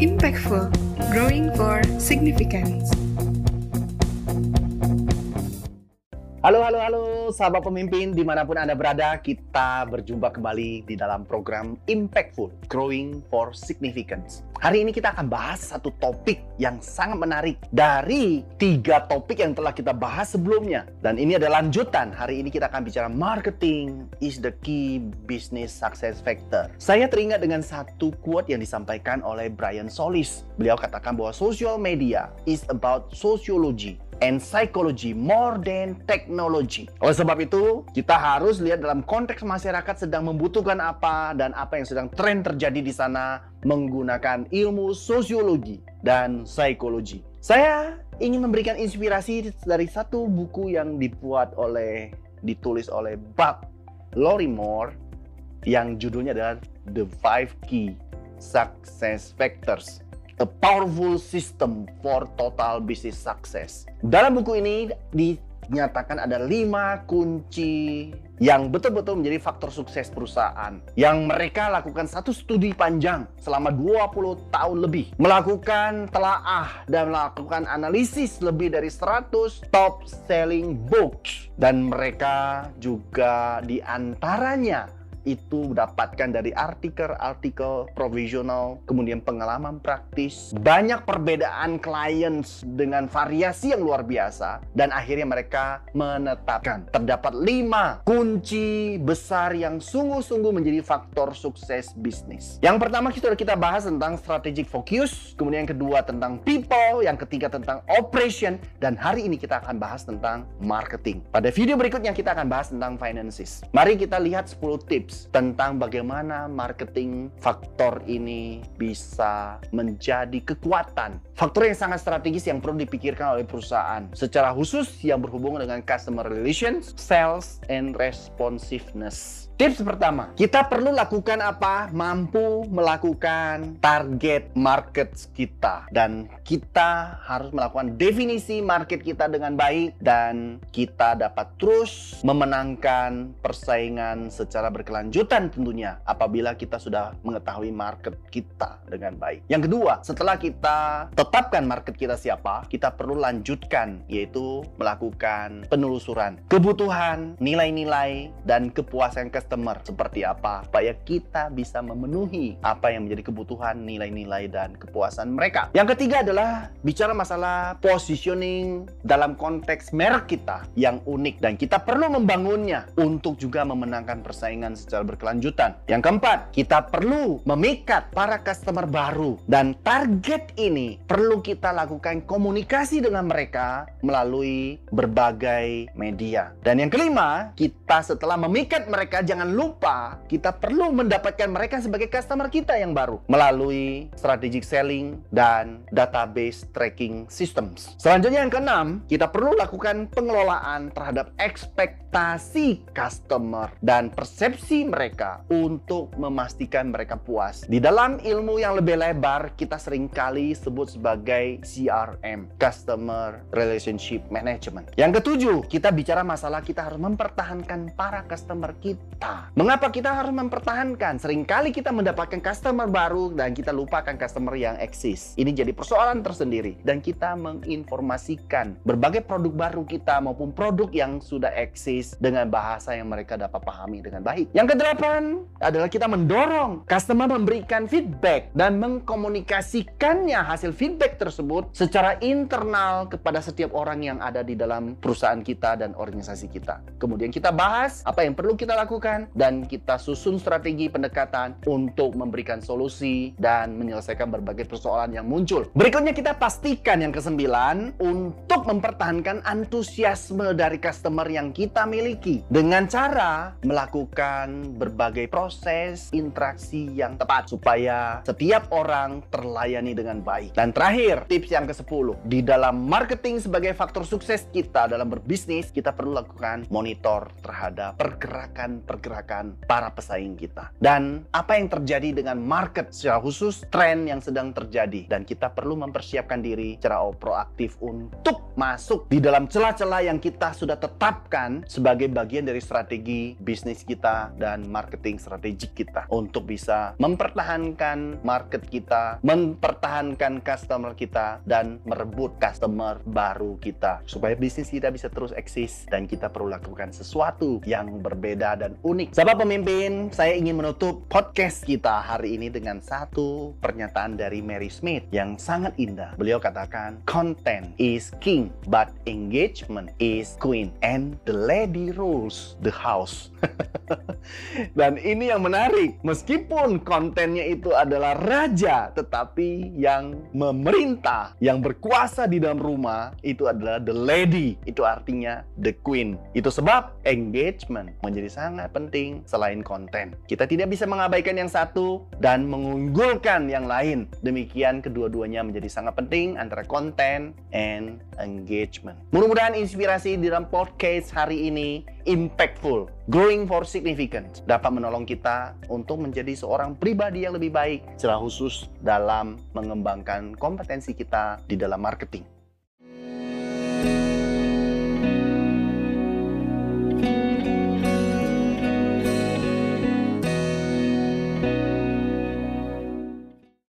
Impactful, growing for significance. Halo, halo, halo, sahabat pemimpin di mana pun Anda berada, kita berjumpa kembali di dalam program Impactful, Growing for Significance. Hari ini kita akan bahas satu topik yang sangat menarik dari tiga topik yang telah kita bahas sebelumnya. Dan ini adalah lanjutan, hari ini kita akan bicara marketing is the key business success factor. Saya teringat dengan satu quote yang disampaikan oleh Brian Solis. Beliau katakan bahwa social media is about sociology and psychology more than technology. Oleh sebab itu, kita harus lihat dalam konteks masyarakat sedang membutuhkan apa dan apa yang sedang tren terjadi di sana menggunakan ilmu sosiologi dan psikologi. Saya ingin memberikan inspirasi dari satu buku yang dibuat oleh ditulis oleh Bob Lorimore yang judulnya adalah The Five Key Success Factors A Powerful System for Total Business Success. Dalam buku ini dinyatakan ada lima kunci yang betul-betul menjadi faktor sukses perusahaan yang mereka lakukan satu studi panjang selama 20 tahun lebih melakukan telaah dan melakukan analisis lebih dari 100 top selling books dan mereka juga di antaranya itu dapatkan dari artikel-artikel provisional, kemudian pengalaman praktis, banyak perbedaan klien dengan variasi yang luar biasa, dan akhirnya mereka menetapkan terdapat lima kunci besar yang sungguh-sungguh menjadi faktor sukses bisnis. Yang pertama kita kita bahas tentang strategic focus, kemudian yang kedua tentang people, yang ketiga tentang operation, dan hari ini kita akan bahas tentang marketing. Pada video berikutnya kita akan bahas tentang finances. Mari kita lihat 10 tips tips tentang bagaimana marketing faktor ini bisa menjadi kekuatan. Faktor yang sangat strategis yang perlu dipikirkan oleh perusahaan. Secara khusus yang berhubungan dengan customer relations, sales, and responsiveness. Tips pertama, kita perlu lakukan apa? Mampu melakukan target market kita dan kita harus melakukan definisi market kita dengan baik dan kita dapat terus memenangkan persaingan secara berkelanjutan tentunya apabila kita sudah mengetahui market kita dengan baik. Yang kedua, setelah kita tetapkan market kita siapa, kita perlu lanjutkan yaitu melakukan penelusuran kebutuhan, nilai-nilai dan kepuasan customer customer seperti apa supaya kita bisa memenuhi apa yang menjadi kebutuhan nilai-nilai dan kepuasan mereka. Yang ketiga adalah bicara masalah positioning dalam konteks merek kita yang unik dan kita perlu membangunnya untuk juga memenangkan persaingan secara berkelanjutan. Yang keempat, kita perlu memikat para customer baru dan target ini perlu kita lakukan komunikasi dengan mereka melalui berbagai media. Dan yang kelima, kita setelah memikat mereka jangan jangan lupa kita perlu mendapatkan mereka sebagai customer kita yang baru melalui strategic selling dan database tracking systems. Selanjutnya yang keenam, kita perlu lakukan pengelolaan terhadap ekspektasi customer dan persepsi mereka untuk memastikan mereka puas. Di dalam ilmu yang lebih lebar, kita sering kali sebut sebagai CRM, Customer Relationship Management. Yang ketujuh, kita bicara masalah kita harus mempertahankan para customer kita Mengapa kita harus mempertahankan? Seringkali kita mendapatkan customer baru dan kita lupakan customer yang eksis. Ini jadi persoalan tersendiri dan kita menginformasikan berbagai produk baru kita maupun produk yang sudah eksis dengan bahasa yang mereka dapat pahami dengan baik. Yang kedelapan adalah kita mendorong customer memberikan feedback dan mengkomunikasikannya hasil feedback tersebut secara internal kepada setiap orang yang ada di dalam perusahaan kita dan organisasi kita. Kemudian kita bahas apa yang perlu kita lakukan dan kita susun strategi pendekatan untuk memberikan solusi dan menyelesaikan berbagai persoalan yang muncul. Berikutnya kita pastikan yang kesembilan untuk mempertahankan antusiasme dari customer yang kita miliki dengan cara melakukan berbagai proses interaksi yang tepat supaya setiap orang terlayani dengan baik. Dan terakhir, tips yang ke-10, di dalam marketing sebagai faktor sukses kita dalam berbisnis, kita perlu lakukan monitor terhadap pergerakan pergerakan pergerakan para pesaing kita. Dan apa yang terjadi dengan market secara khusus, tren yang sedang terjadi. Dan kita perlu mempersiapkan diri secara proaktif untuk masuk di dalam celah-celah yang kita sudah tetapkan sebagai bagian dari strategi bisnis kita dan marketing strategik kita untuk bisa mempertahankan market kita, mempertahankan customer kita dan merebut customer baru kita supaya bisnis kita bisa terus eksis dan kita perlu lakukan sesuatu yang berbeda dan. Sahabat pemimpin, saya ingin menutup podcast kita hari ini dengan satu pernyataan dari Mary Smith yang sangat indah. Beliau katakan, content is king, but engagement is queen, and the lady rules the house. dan ini yang menarik, meskipun kontennya itu adalah raja, tetapi yang memerintah, yang berkuasa di dalam rumah itu adalah the lady. Itu artinya the queen. Itu sebab engagement menjadi sangat penting selain konten. Kita tidak bisa mengabaikan yang satu dan mengunggulkan yang lain. Demikian kedua-duanya menjadi sangat penting antara konten and engagement. Mudah-mudahan inspirasi di dalam podcast hari ini impactful, growing for significance dapat menolong kita untuk menjadi seorang pribadi yang lebih baik secara khusus dalam mengembangkan kompetensi kita di dalam marketing.